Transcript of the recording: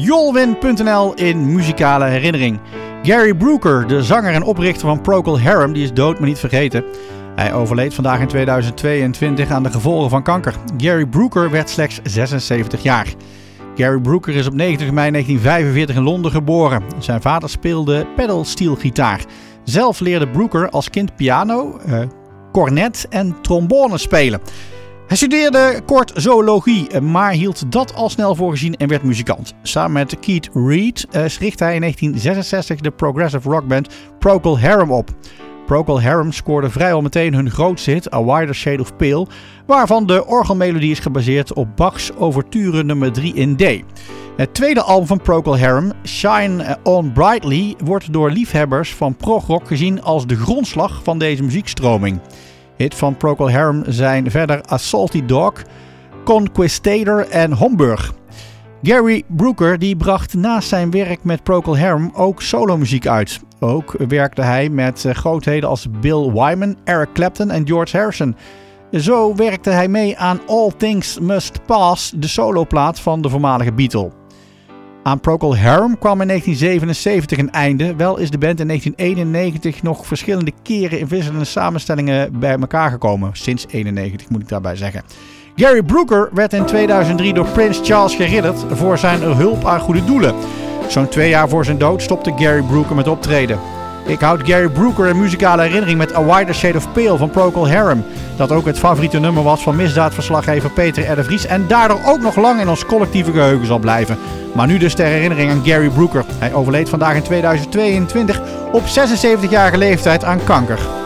Jolwin.nl in muzikale herinnering. Gary Brooker, de zanger en oprichter van Procol Harum, die is dood maar niet vergeten. Hij overleed vandaag in 2022 aan de gevolgen van kanker. Gary Brooker werd slechts 76 jaar. Gary Brooker is op 90 mei 1945 in Londen geboren. Zijn vader speelde pedalsteelgitaar. Zelf leerde Brooker als kind piano, uh, cornet en trombone spelen. Hij studeerde kort zoologie, maar hield dat al snel voor gezien en werd muzikant. Samen met Keith Reed uh, richtte hij in 1966 de progressive rockband Procol Harum op. Procol Harum scoorde vrijwel meteen hun grootste hit A Wider Shade of Pale, waarvan de orgelmelodie is gebaseerd op Bach's Overture nummer 3 in D. Het tweede album van Procol Harum, Shine On Brightly, wordt door liefhebbers van progrock gezien als de grondslag van deze muziekstroming. Hit van Procol Harum zijn verder A Salty Dog, Conquistator en Homburg. Gary Brooker die bracht naast zijn werk met Procol Harum ook solomuziek uit. Ook werkte hij met eh, grootheden als Bill Wyman, Eric Clapton en George Harrison. Zo werkte hij mee aan All Things Must Pass, de soloplaat van de voormalige Beatle. Aan Procol Harum kwam in 1977 een einde, wel is de band in 1991 nog verschillende keren in wisselende samenstellingen bij elkaar gekomen. Sinds 91 moet ik daarbij zeggen. Gary Brooker werd in 2003 door Prince Charles geridderd voor zijn hulp aan goede doelen. Zo'n twee jaar voor zijn dood stopte Gary Brooker met optreden. Ik houd Gary Brooker in muzikale herinnering met A Wider Shade of Pale van Procol Harum. Dat ook het favoriete nummer was van misdaadverslaggever Peter R. En daardoor ook nog lang in ons collectieve geheugen zal blijven. Maar nu dus ter herinnering aan Gary Brooker. Hij overleed vandaag in 2022 op 76-jarige leeftijd aan kanker.